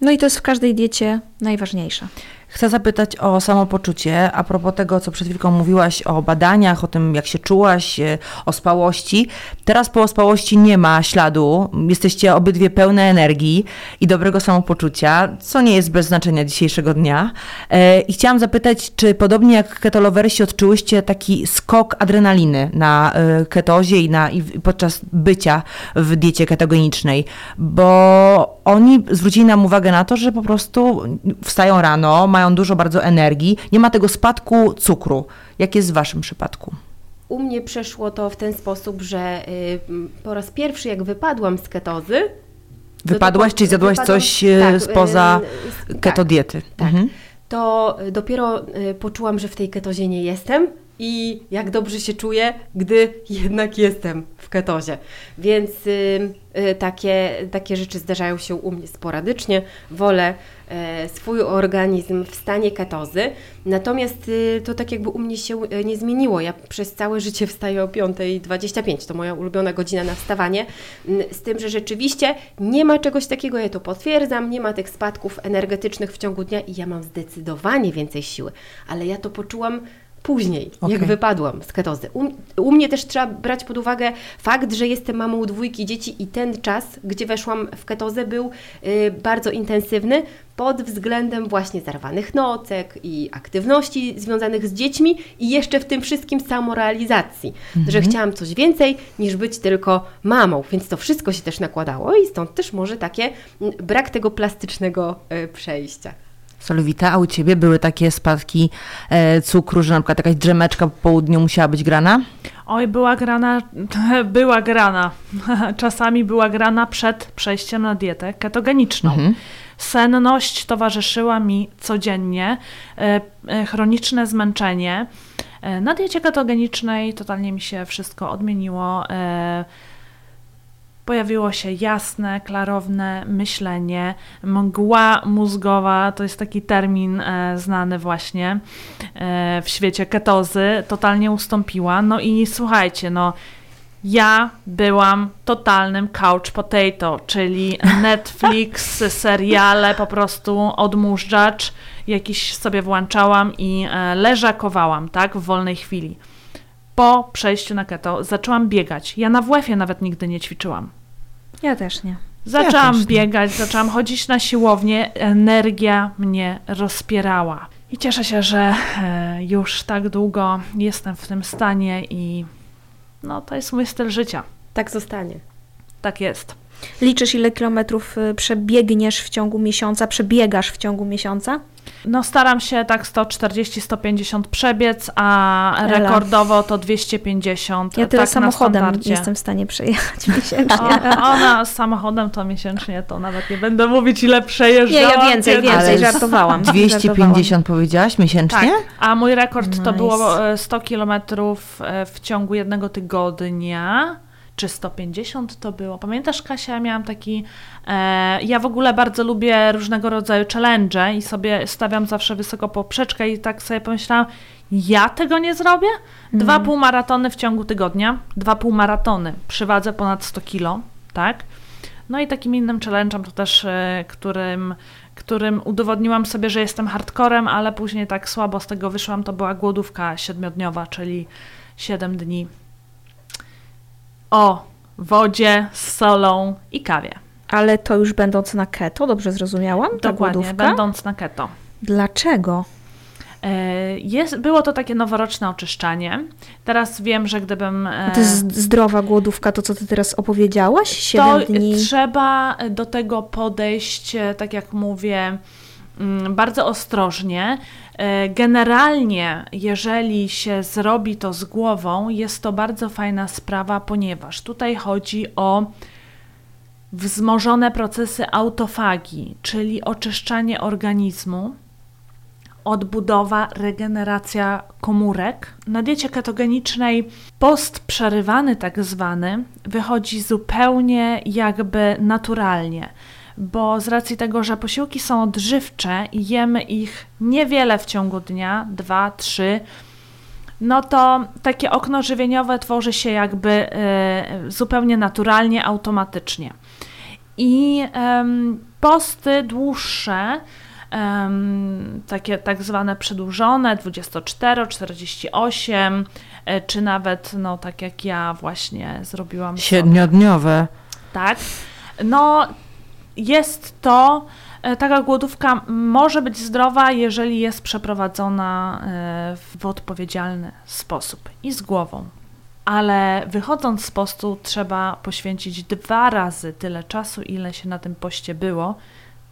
No i to jest w każdej diecie najważniejsze. Chcę zapytać o samopoczucie, a propos tego, co przed chwilką mówiłaś o badaniach, o tym, jak się czułaś, e, o spałości. Teraz po ospałości nie ma śladu. Jesteście obydwie pełne energii i dobrego samopoczucia, co nie jest bez znaczenia dzisiejszego dnia. E, I chciałam zapytać, czy podobnie jak ketolowersi odczułyście taki skok adrenaliny na e, ketozie i, na, i podczas bycia w diecie ketogenicznej? Bo oni zwrócili nam uwagę na to, że po prostu wstają rano, mają dużo bardzo energii, nie ma tego spadku cukru. Jak jest w Waszym przypadku? U mnie przeszło to w ten sposób, że y, po raz pierwszy jak wypadłam z ketozy. Wypadłaś, czyli zjadłaś coś y, tak, spoza y, keto diety. Tak, mhm. To dopiero poczułam, że w tej ketozie nie jestem i jak dobrze się czuję, gdy jednak jestem w ketozie. Więc y, y, takie, takie rzeczy zdarzają się u mnie sporadycznie. Wolę y, swój organizm w stanie ketozy. Natomiast y, to tak jakby u mnie się nie zmieniło. Ja przez całe życie wstaję o 5.25. To moja ulubiona godzina na wstawanie. Z tym, że rzeczywiście nie ma czegoś takiego, ja to potwierdzam, nie ma tych spadków energetycznych w ciągu dnia i ja mam zdecydowanie więcej siły. Ale ja to poczułam później, Okej. jak wypadłam z ketozy. U, u mnie też trzeba brać pod uwagę fakt, że jestem mamą dwójki dzieci i ten czas, gdzie weszłam w ketozę, był y, bardzo intensywny pod względem właśnie zarwanych nocek i aktywności związanych z dziećmi i jeszcze w tym wszystkim samorealizacji, że chciałam coś więcej niż być tylko mamą, więc to wszystko się też nakładało i stąd też może takie brak tego plastycznego y, przejścia. Solwita, a u Ciebie były takie spadki e, cukru, że na przykład jakaś drzemeczka po południu musiała być grana? Oj, była grana, [laughs] była grana. [laughs] Czasami była grana przed przejściem na dietę ketogeniczną. Mhm. Senność towarzyszyła mi codziennie, e, e, chroniczne zmęczenie. Na diecie ketogenicznej totalnie mi się wszystko odmieniło. Pojawiło się jasne, klarowne myślenie, mgła mózgowa, to jest taki termin e, znany właśnie e, w świecie ketozy, totalnie ustąpiła. No i słuchajcie, no ja byłam totalnym couch potato, czyli [laughs] Netflix, seriale, po prostu odmurzacz, jakiś sobie włączałam i e, leżakowałam, tak, w wolnej chwili. Po przejściu na keto zaczęłam biegać. Ja na WF-ie nawet nigdy nie ćwiczyłam. Ja też nie. Zaczęłam też nie. biegać, zaczęłam chodzić na siłownię, energia mnie rozpierała. I cieszę się, że e, już tak długo jestem w tym stanie i no to jest mój styl życia. Tak zostanie. Tak jest. Liczysz, ile kilometrów y, przebiegniesz w ciągu miesiąca, przebiegasz w ciągu miesiąca? No staram się tak 140-150 przebiec, a Ela. rekordowo to 250. Ja tyle tak samochodem standardzie. jestem w stanie przejechać [laughs] miesięcznie. O, ona z samochodem to miesięcznie, to nawet nie będę mówić ile Nie, przejeżdżałam. ja więcej, kiedy- więcej, Ale żartowałam. [laughs] 250 powiedziałaś miesięcznie? Tak, a mój rekord to Nice. było e, 100 kilometrów e, w ciągu jednego tygodnia. Czy 150 to było? Pamiętasz, Kasia, ja miałam taki. E, ja w ogóle bardzo lubię różnego rodzaju challenge i sobie stawiam zawsze wysoko poprzeczkę, i tak sobie pomyślałam, ja tego nie zrobię? Dwa półmaratony w ciągu tygodnia, dwa półmaratony przy wadze ponad 100 kilo, tak? No i takim innym challenge'em to też, e, którym, którym udowodniłam sobie, że jestem hardcorem, ale później tak słabo z tego wyszłam, to była głodówka siedmiodniowa, czyli 7 dni o wodzie z solą i kawie. Ale to już będąc na keto, dobrze zrozumiałam? Ta Dokładnie, głodówka? będąc na keto. Dlaczego? E, Jest, było to takie noworoczne oczyszczanie. Teraz wiem, że gdybym. e, To jest zdrowa głodówka, to co ty teraz opowiedziałaś? to Siedem dni. trzeba do tego podejść, e, tak jak mówię, bardzo ostrożnie. E, Generalnie, jeżeli się zrobi to z głową, jest to bardzo fajna sprawa, ponieważ tutaj chodzi o wzmożone procesy autofagii, czyli oczyszczanie organizmu, odbudowa, regeneracja komórek. Na diecie ketogenicznej post przerywany tak zwany wychodzi zupełnie jakby naturalnie, bo z racji tego, że posiłki są odżywcze i jemy ich niewiele w ciągu dnia, dwa, trzy, no to takie okno żywieniowe tworzy się jakby e, zupełnie naturalnie, automatycznie. I em, posty dłuższe, takie tak zwane przedłużone, 24, 48, e, czy nawet, no tak jak ja właśnie zrobiłam. sobie. Siedmiodniowe. Tak. No, jest to, e, taka głodówka może być zdrowa, jeżeli jest przeprowadzona e, w odpowiedzialny sposób i z głową. Ale wychodząc z postu, trzeba poświęcić dwa razy tyle czasu, ile się na tym poście było,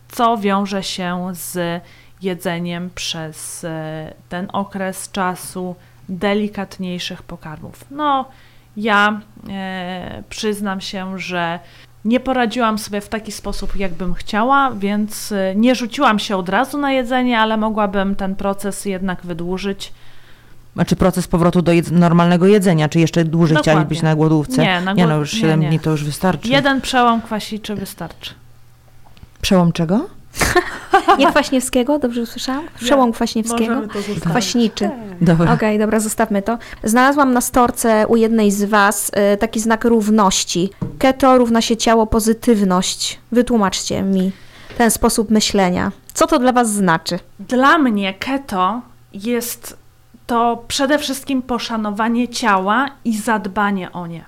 co wiąże się z jedzeniem przez e, ten okres czasu delikatniejszych pokarmów. No, ja e, przyznam się, że nie poradziłam sobie w taki sposób, jakbym chciała, więc e, nie rzuciłam się od razu na jedzenie, ale mogłabym ten proces jednak wydłużyć. Znaczy proces powrotu do jedz- normalnego jedzenia, czy jeszcze dłużej Dokładnie. chciałaś być na głodówce? Nie, na nie głod- no, już nie, 7 nie. dni to już wystarczy. Jeden przełom kwasiczy wystarczy. Przełom czego? [laughs] Nie Kwaśniewskiego, dobrze usłyszałam? Przełom Kwaśniewskiego? Kwaśniczy. Dobra. Okej, dobra, zostawmy to. Znalazłam na storce u jednej z Was y, taki znak równości. Keto równa się ciało pozytywność. Wytłumaczcie mi ten sposób myślenia. Co to dla Was znaczy? Dla mnie keto jest to przede wszystkim poszanowanie ciała i zadbanie o nie.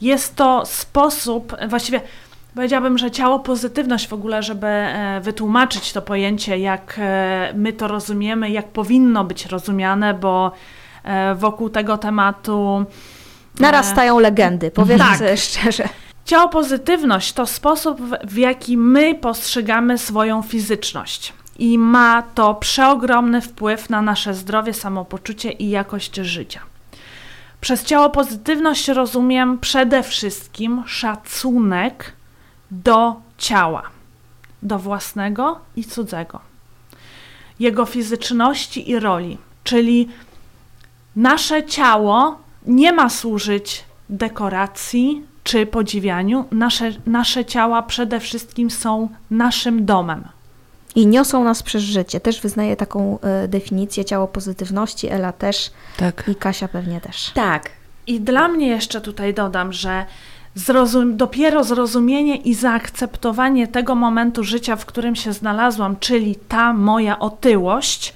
Jest to sposób, właściwie powiedziałabym, że ciało pozytywność w ogóle, żeby e, wytłumaczyć to pojęcie, jak e, my to rozumiemy, jak powinno być rozumiane, bo e, wokół tego tematu. Narastają legendy, powiedzmy Tak. sobie szczerze. Ciało pozytywność to sposób, w- w jaki my postrzegamy swoją fizyczność. I ma to przeogromny wpływ na nasze zdrowie, samopoczucie i jakość życia. Przez ciało pozytywność rozumiem przede wszystkim szacunek do ciała, do własnego i cudzego, jego fizyczności i roli, czyli nasze ciało nie ma służyć dekoracji czy podziwianiu. Nasze, nasze ciała przede wszystkim są naszym domem. I niosą nas przez życie. Też wyznaję taką e, definicję ciało pozytywności, Ela też Tak. i Kasia pewnie też. Tak. I dla mnie jeszcze tutaj dodam, że zrozum- dopiero zrozumienie i zaakceptowanie tego momentu życia, w którym się znalazłam, czyli ta moja otyłość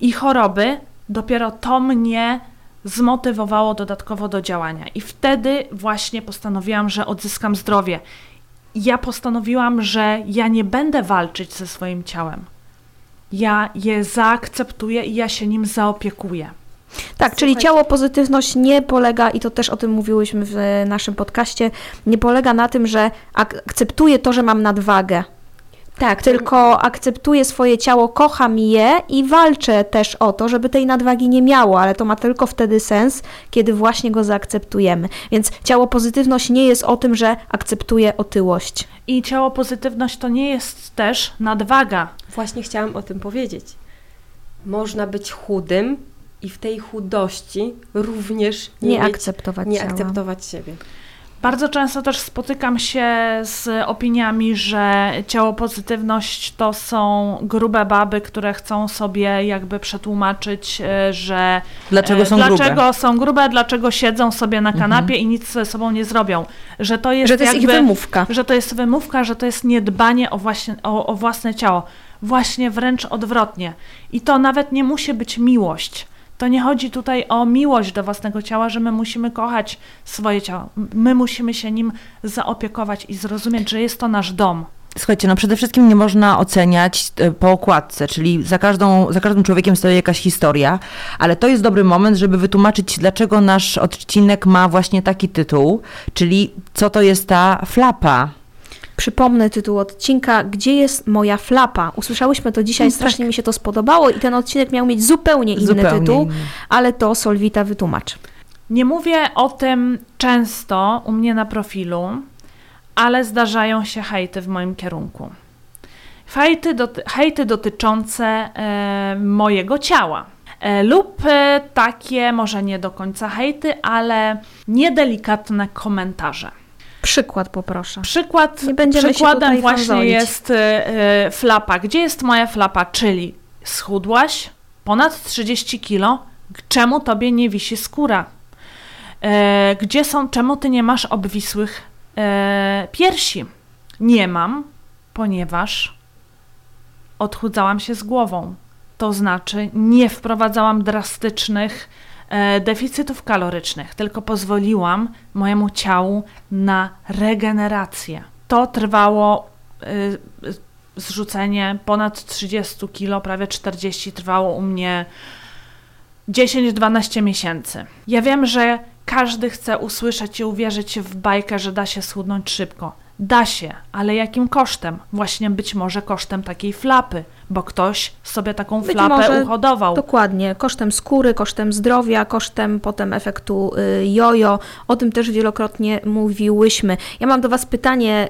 i choroby, dopiero to mnie zmotywowało dodatkowo do działania. I wtedy właśnie postanowiłam, że odzyskam zdrowie. Ja postanowiłam, że ja nie będę walczyć ze swoim ciałem. Ja je zaakceptuję i ja się nim zaopiekuję. Tak, czyli ciało pozytywność nie polega, i to też o tym mówiłyśmy w e, naszym podcaście, nie polega na tym, że ak- akceptuję to, że mam nadwagę. Tak, Tylko akceptuję swoje ciało, kocham je i walczę też o to, żeby tej nadwagi nie miało, ale to ma tylko wtedy sens, kiedy właśnie go zaakceptujemy. Więc ciało pozytywność nie jest o tym, że akceptuję otyłość. I ciało pozytywność to nie jest też nadwaga. Właśnie chciałam o tym powiedzieć. Można być chudym i w tej chudości również nie, Nie, mieć, akceptować nie ciała. akceptować siebie. Bardzo często też spotykam się z opiniami, że ciało pozytywność to są grube baby, które chcą sobie jakby przetłumaczyć, e, że Dlaczego e, są dlaczego grube? są grube, dlaczego siedzą sobie na kanapie i nic ze sobą nie zrobią. Że to jest, Że to jest ich jakby, wymówka. że to jest wymówka, że to jest niedbanie o, właśnie, o, o własne ciało. Właśnie wręcz odwrotnie. I to nawet nie musi być miłość. To nie chodzi tutaj o miłość do własnego ciała, że my musimy kochać swoje ciało. My musimy się nim zaopiekować i zrozumieć, że jest to nasz dom. Słuchajcie, no przede wszystkim nie można oceniać e, po okładce, czyli za, każdą, za każdym człowiekiem stoi jakaś historia, ale to jest dobry moment, żeby wytłumaczyć, dlaczego nasz odcinek ma właśnie taki tytuł, czyli co to jest ta flapa. Przypomnę tytuł odcinka Gdzie jest moja flapa? Usłyszałyśmy to dzisiaj, strasznie mi się to spodobało i ten odcinek miał mieć zupełnie inny Zupełnie tytuł, inny. ale to Solwita wytłumacz. Nie mówię o tym często u mnie na profilu, ale zdarzają się hejty w moim kierunku. Hejty, doty- hejty dotyczące e, mojego ciała. E, lub e, takie, może nie do końca hejty, ale niedelikatne komentarze. Przykład poproszę. Przykład, Nie będziemy przykładem właśnie fanzolić. jest e, e, flapa. Gdzie jest moja flapa? Czyli schudłaś ponad 30 kilo, czemu tobie nie wisi skóra? E, gdzie są, czemu ty nie masz obwisłych e, piersi? Nie mam, ponieważ odchudzałam się z głową. To znaczy nie wprowadzałam drastycznych deficytów kalorycznych, tylko pozwoliłam mojemu ciału na regenerację. To trwało y, zrzucenie ponad 30 kg, prawie 40 trwało u mnie 10-12 miesięcy. Ja wiem, że każdy chce usłyszeć i uwierzyć w bajkę, że da się schudnąć szybko. Da się, ale jakim kosztem? Właśnie być może kosztem takiej flapy, bo ktoś sobie taką Być flapę może uhodował. Dokładnie, kosztem skóry, kosztem zdrowia, kosztem potem efektu y, jojo. O tym też wielokrotnie mówiłyśmy. Ja mam do Was pytanie,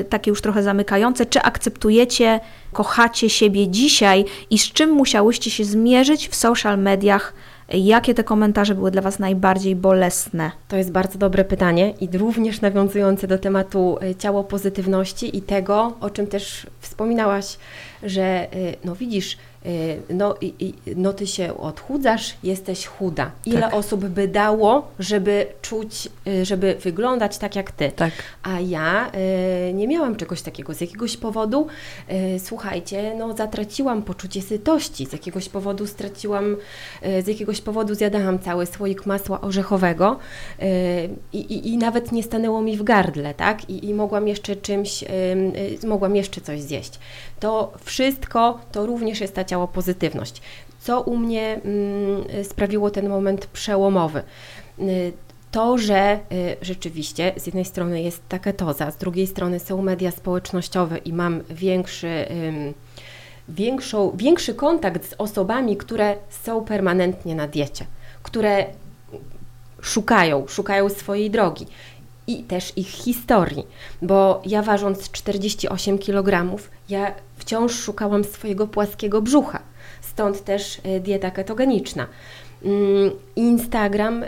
y, takie już trochę zamykające. Czy akceptujecie, kochacie siebie dzisiaj i z czym musiałyście się zmierzyć w social mediach? Jakie te komentarze były dla Was najbardziej bolesne? To jest bardzo dobre pytanie i również nawiązujące do tematu y, ciało pozytywności i tego, o czym też wspominałaś, że y, no widzisz, no, i, i, no ty się odchudzasz, jesteś chuda. Ile Tak. osób by dało, żeby czuć, y, żeby wyglądać tak jak ty? Tak. A ja y, nie miałam czegoś takiego. Z jakiegoś powodu, y, słuchajcie, no zatraciłam poczucie sytości. Z jakiegoś powodu straciłam, y, z jakiegoś powodu zjadałam cały słoik masła orzechowego y, i, nawet nie stanęło mi w gardle, tak? I, i mogłam jeszcze czymś, y, y, mogłam jeszcze coś zjeść. To wszystko, to również jest ta ciało pozytywność. Co u mnie mm, sprawiło ten moment przełomowy? Y, to, że y, rzeczywiście z jednej strony jest ta ketoza, z drugiej strony są media społecznościowe i mam większy, większą, większy kontakt z osobami, które są permanentnie na diecie, które szukają, szukają swojej drogi i też ich historii, bo ja ważąc 48 kg, ja wciąż szukałam swojego płaskiego brzucha, stąd też y, dieta ketogeniczna. Mm, Instagram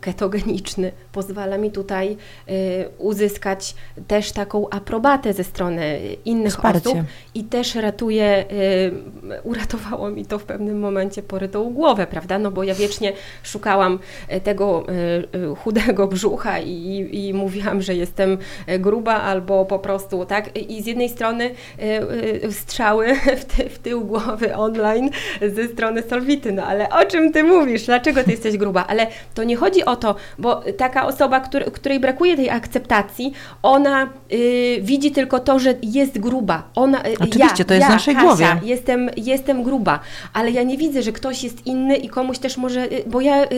ketogeniczny pozwala mi tutaj uzyskać też taką aprobatę ze strony innych Wsparcie. osób i też ratuje, uratowało mi to w pewnym momencie porytą głowę, prawda? No bo ja wiecznie szukałam y, tego y, y, chudego brzucha i, i mówiłam, że jestem gruba albo po prostu, tak? I z jednej strony strzały [laughs] w, ty, w tył głowy online ze strony Solwity, no ale o czym ty mówisz? Dlaczego ty jesteś gruba? Ale to nie chodzi o to, bo taka osoba, który, której brakuje tej akceptacji, ona y, widzi tylko to, że jest gruba. Ona, y, Oczywiście, ja, to jest ja, w naszej Kasia, głowie. Jestem, jestem gruba, ale ja nie widzę, że ktoś jest inny i komuś też może, y, bo ja y,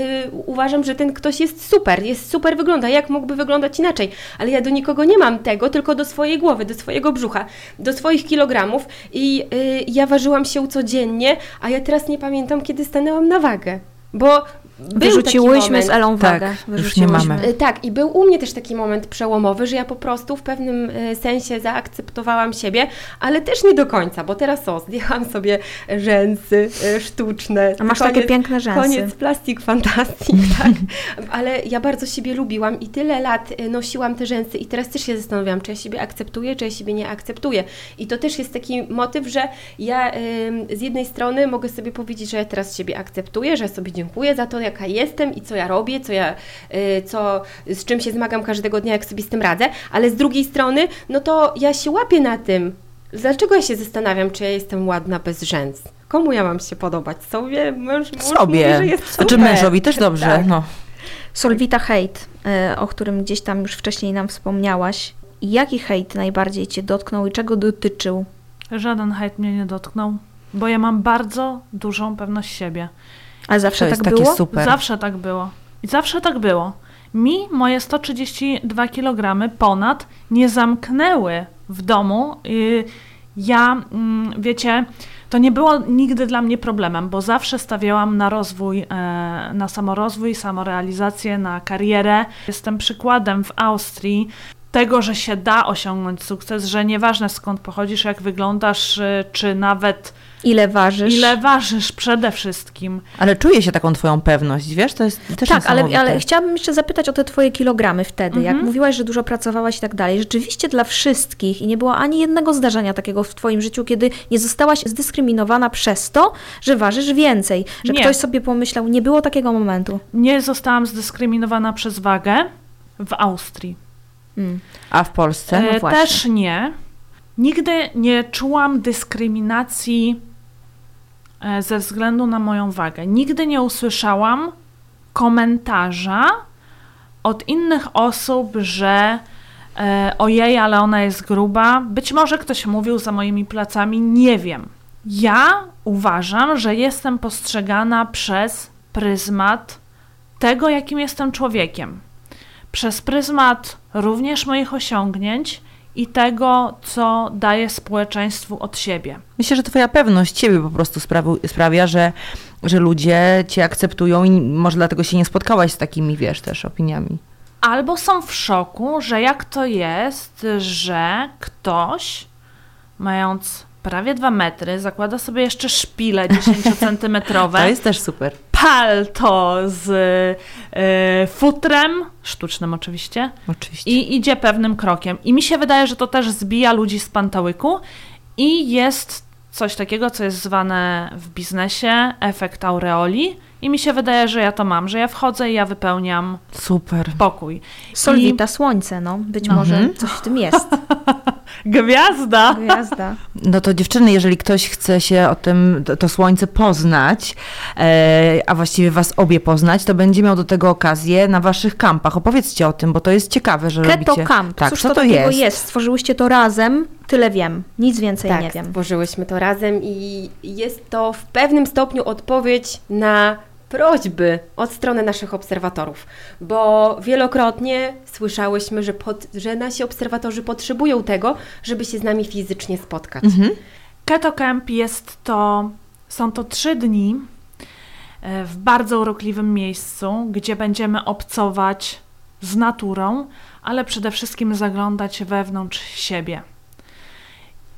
uważam, że ten ktoś jest super, jest super wygląda, jak mógłby wyglądać inaczej, ale ja do nikogo nie mam tego, tylko do swojej głowy, do swojego brzucha, do swoich kilogramów i ja ważyłam się codziennie, a ja teraz nie pamiętam, kiedy stanęłam na wagę, bo Wyrzuciłyśmy z Elą Tak, wagę. już nie mamy. Y, Tak, i był u mnie też taki moment przełomowy, że ja po prostu w pewnym y, sensie zaakceptowałam siebie, ale też nie do końca, bo teraz o, zdjęłam sobie rzęsy y, sztuczne. A masz takie piękne rzęsy. Koniec plastik fantastic, [laughs] tak. Ale ja bardzo siebie lubiłam i tyle lat nosiłam te rzęsy i teraz też się zastanawiam, czy ja siebie akceptuję, czy ja siebie nie akceptuję. I to też jest taki motyw, że ja y, z jednej strony mogę sobie powiedzieć, że ja teraz siebie akceptuję, że sobie dziękuję za to, jaka jestem i co ja robię, co ja, y, co, z czym się zmagam każdego dnia, jak sobie z tym radzę, ale z drugiej strony, no to ja się łapię na tym. Dlaczego ja się zastanawiam, czy ja jestem ładna bez rzęs? Komu ja mam się podobać? Sobie? Mąż, mąż Sobie. Mówi, że jest Znaczy mężowi też dobrze. Tak. No. Solvita hejt, y, o którym gdzieś tam już wcześniej nam wspomniałaś. Jaki hejt najbardziej Cię dotknął i czego dotyczył? Żaden hejt mnie nie dotknął, bo ja mam bardzo dużą pewność siebie. Ale zawsze To tak takie było? super. Zawsze tak było. I zawsze tak było. Mi moje 132 kg ponad nie zamknęły w domu. Y, Ja, mm, wiecie, to nie było nigdy dla mnie problemem, bo zawsze stawiałam na rozwój, e, na samorozwój, samorealizację, na karierę. Jestem przykładem w Austrii tego, że się da osiągnąć sukces, że nieważne skąd pochodzisz, jak wyglądasz, y, czy nawet Ile ważysz? ile ważysz przede wszystkim. Ale czuję się taką twoją pewność, wiesz? To jest też Tak, ale, ale chciałabym jeszcze zapytać o te twoje kilogramy wtedy. Jak Mhm. mówiłaś, że dużo pracowałaś i tak dalej. Rzeczywiście dla wszystkich i nie było ani jednego zdarzenia takiego w twoim życiu, kiedy nie zostałaś zdyskryminowana przez to, że ważysz więcej. Że Nie. ktoś sobie pomyślał, nie było takiego momentu. Nie zostałam zdyskryminowana przez wagę w Austrii. Mm. A w Polsce? no E, właśnie. Też nie. Nigdy nie czułam dyskryminacji e, ze względu na moją wagę. Nigdy nie usłyszałam komentarza od innych osób, że e, ojej, ale ona jest gruba. Być może ktoś mówił za moimi plecami, nie wiem. Ja uważam, że jestem postrzegana przez pryzmat tego, jakim jestem człowiekiem. Przez pryzmat również moich osiągnięć i tego, co daję społeczeństwu od siebie. Myślę, że twoja pewność ciebie po prostu sprawi- sprawia, że, że ludzie cię akceptują i może dlatego się nie spotkałaś z takimi, wiesz, też opiniami. Albo są w szoku, że jak to jest, że ktoś, mając prawie dwa metry, zakłada sobie jeszcze szpile [laughs] 10-centymetrowe, To jest też super. Palto z y, futrem, sztucznym oczywiście, Oczywiście. i idzie pewnym krokiem. I mi się wydaje, że to też zbija ludzi z pantałyku i jest coś takiego, co jest zwane w biznesie efekt aureoli i mi się wydaje, że ja to mam, że ja wchodzę i ja wypełniam Super. pokój. Solwita, słońce, no. Być No. może Mhm. coś w tym jest. [laughs] Gwiazda! Gwiazda. No to dziewczyny, jeżeli ktoś chce się o tym, to, to słońce poznać, e, a właściwie was obie poznać, to będzie miał do tego okazję na waszych kampach. Opowiedzcie o tym, bo to jest ciekawe, że Keto robicie... Camp. Tak, Cóż co to, to jest? jest? Stworzyłyście to razem, tyle wiem. Nic więcej tak, nie wiem. stworzyłyśmy to razem i jest to w pewnym stopniu odpowiedź na prośby od strony naszych obserwatorów, bo wielokrotnie słyszałyśmy, że, pod, że nasi obserwatorzy potrzebują tego, żeby się z nami fizycznie spotkać. Mhm. Keto Camp jest to, są to trzy dni e, w bardzo urokliwym miejscu, gdzie będziemy obcować z naturą, ale przede wszystkim zaglądać wewnątrz siebie.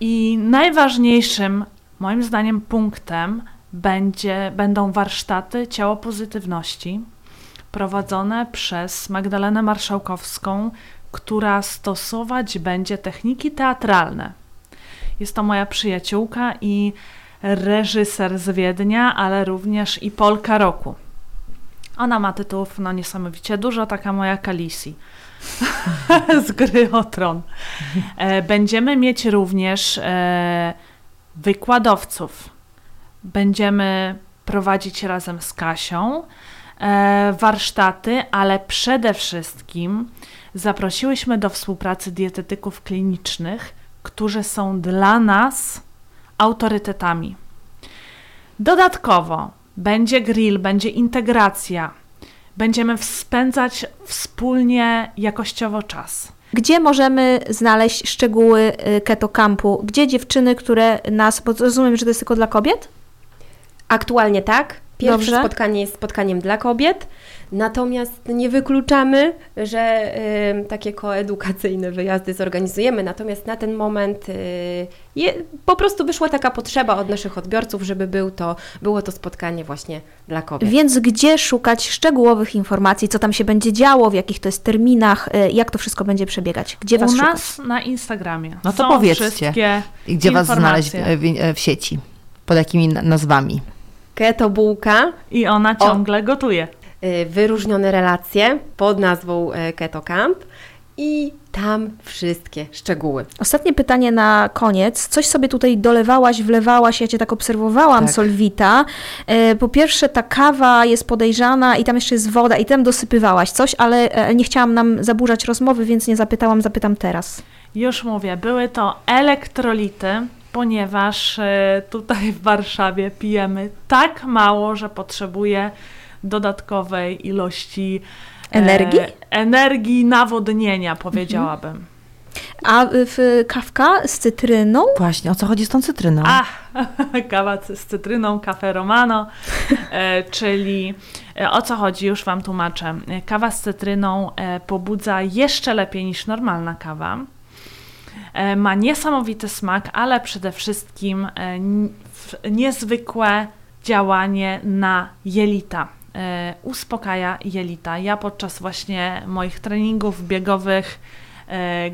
I najważniejszym, moim zdaniem, punktem będzie, będą warsztaty ciało pozytywności prowadzone przez Magdalenę Marszałkowską, która stosować będzie techniki teatralne. Jest to moja przyjaciółka i reżyser z Wiednia, ale również i Polka roku. Ona ma tytułów no niesamowicie dużo, taka moja Kalisi [laughs] z gry o tron. E, Będziemy mieć również e, wykładowców. Będziemy prowadzić razem z Kasią e, warsztaty, ale przede wszystkim zaprosiłyśmy do współpracy dietetyków klinicznych, którzy są dla nas autorytetami. Dodatkowo będzie grill, będzie integracja. Będziemy spędzać wspólnie jakościowo czas. Gdzie możemy znaleźć szczegóły y, Keto Campu? Gdzie dziewczyny, które nas, bo rozumiem, że to jest tylko dla kobiet? Aktualnie tak. Pierwsze Dobrze. spotkanie jest spotkaniem dla kobiet, natomiast nie wykluczamy, że y, takie koedukacyjne wyjazdy zorganizujemy. Natomiast na ten moment y, je, po prostu wyszła taka potrzeba od naszych odbiorców, żeby był to, było to spotkanie właśnie dla kobiet. Więc gdzie szukać szczegółowych informacji, co tam się będzie działo, w jakich to jest terminach, y, jak to wszystko będzie przebiegać? Gdzie Was U szukać? nas na Instagramie. No to są powiedzcie. I gdzie was znaleźć informacje. w, w, w sieci? Pod jakimi na- nazwami? Keto bułka, I ona ciągle gotuje. y, wyróżnione relacje pod nazwą y, Keto Camp i tam wszystkie szczegóły. Ostatnie pytanie na koniec. Coś sobie tutaj dolewałaś, wlewałaś, ja Cię tak obserwowałam, Tak. Solwita. E, Po pierwsze ta kawa jest podejrzana i tam jeszcze jest woda i tam dosypywałaś coś, ale e, nie chciałam nam zaburzać rozmowy, więc nie zapytałam, zapytam teraz. Już mówię, były to elektrolity, ponieważ e, tutaj w Warszawie pijemy tak mało, że potrzebuję dodatkowej ilości e, Energii? energii, nawodnienia, powiedziałabym. A y, w kawka z cytryną? Właśnie, o co chodzi z tą cytryną? A, [laughs] kawa z cytryną, kafe romano, e, [laughs] czyli e, o co chodzi, już Wam tłumaczę. E, Kawa z cytryną e, pobudza jeszcze lepiej niż normalna kawa. E, ma niesamowity smak, ale przede wszystkim e, niezwykłe działanie na jelita. E, uspokaja jelita. Ja podczas właśnie moich treningów biegowych,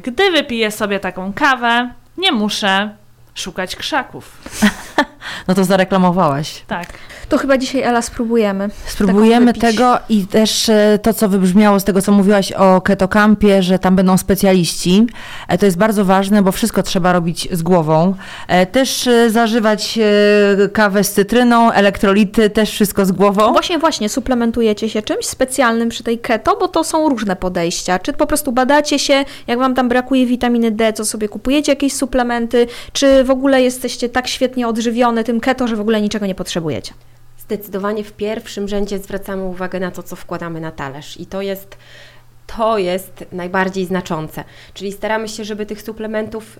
gdy wypiję sobie taką kawę, nie muszę szukać krzaków. [laughs] [laughs] No to zareklamowałaś. Tak. To chyba dzisiaj, Ela, spróbujemy. Spróbujemy tego i też e, to, co wybrzmiało z tego, co mówiłaś o ketokampie, że tam będą specjaliści. E, To jest bardzo ważne, bo wszystko trzeba robić z głową. E, Też zażywać kawę z cytryną, elektrolity, też wszystko z głową. Właśnie, właśnie, suplementujecie się czymś specjalnym przy tej keto, bo to są różne podejścia. Czy po prostu badacie się, jak wam tam brakuje witaminy D, co sobie kupujecie jakieś suplementy, czy w ogóle jesteście tak świetnie odżywione tym keto, że w ogóle niczego nie potrzebujecie? Zdecydowanie w pierwszym rzędzie zwracamy uwagę na to, co wkładamy na talerz i to jest to jest najbardziej znaczące. Czyli staramy się, żeby tych suplementów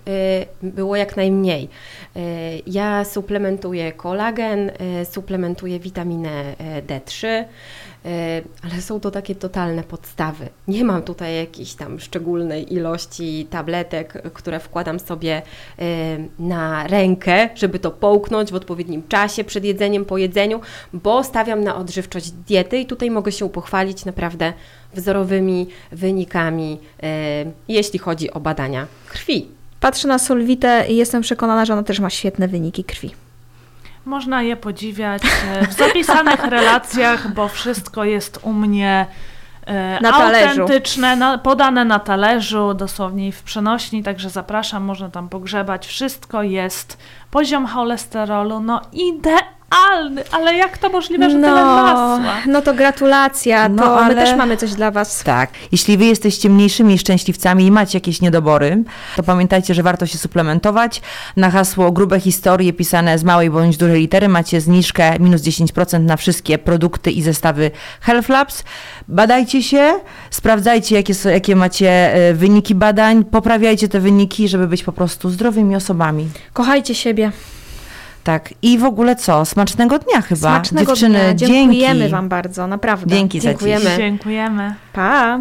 y, było jak najmniej. Y, ja suplementuję kolagen, y, suplementuję witaminę y, D3, y, ale są to takie totalne podstawy. Nie mam tutaj jakiejś tam szczególnej ilości tabletek, które wkładam sobie y, na rękę, żeby to połknąć w odpowiednim czasie, przed jedzeniem, po jedzeniu, bo stawiam na odżywczość diety i tutaj mogę się pochwalić naprawdę wzorowymi wynikami, e, jeśli chodzi o badania krwi. Patrzę na Solwitę i jestem przekonana, że ona też ma świetne wyniki krwi. Można je podziwiać e, w zapisanych [laughs] relacjach, bo wszystko jest u mnie e, Na autentyczne, na, podane na talerzu, dosłownie w przenośni, także zapraszam, można tam pogrzebać. Wszystko jest. Poziom cholesterolu, no idealny, ale jak to możliwe, że tyle masła? no to gratulacja, No, to my ale- też mamy coś dla Was. Tak. Jeśli wy jesteście mniejszymi szczęśliwcami i macie jakieś niedobory, to pamiętajcie, że warto się suplementować. Na hasło grube historie pisane z małej bądź dużej litery macie zniżkę minus 10% na wszystkie produkty i zestawy Health Labs. Badajcie się, sprawdzajcie jakie, są, jakie macie e, wyniki badań, poprawiajcie te wyniki, żeby być po prostu zdrowymi osobami. Kochajcie siebie. Tak. I w ogóle co? Smacznego dnia chyba. Smacznego Dziewczyny, dnia. Dziękujemy dzięki. Wam bardzo, naprawdę. Dzięki za dziś. Dziękujemy. Dziękujemy. Pa!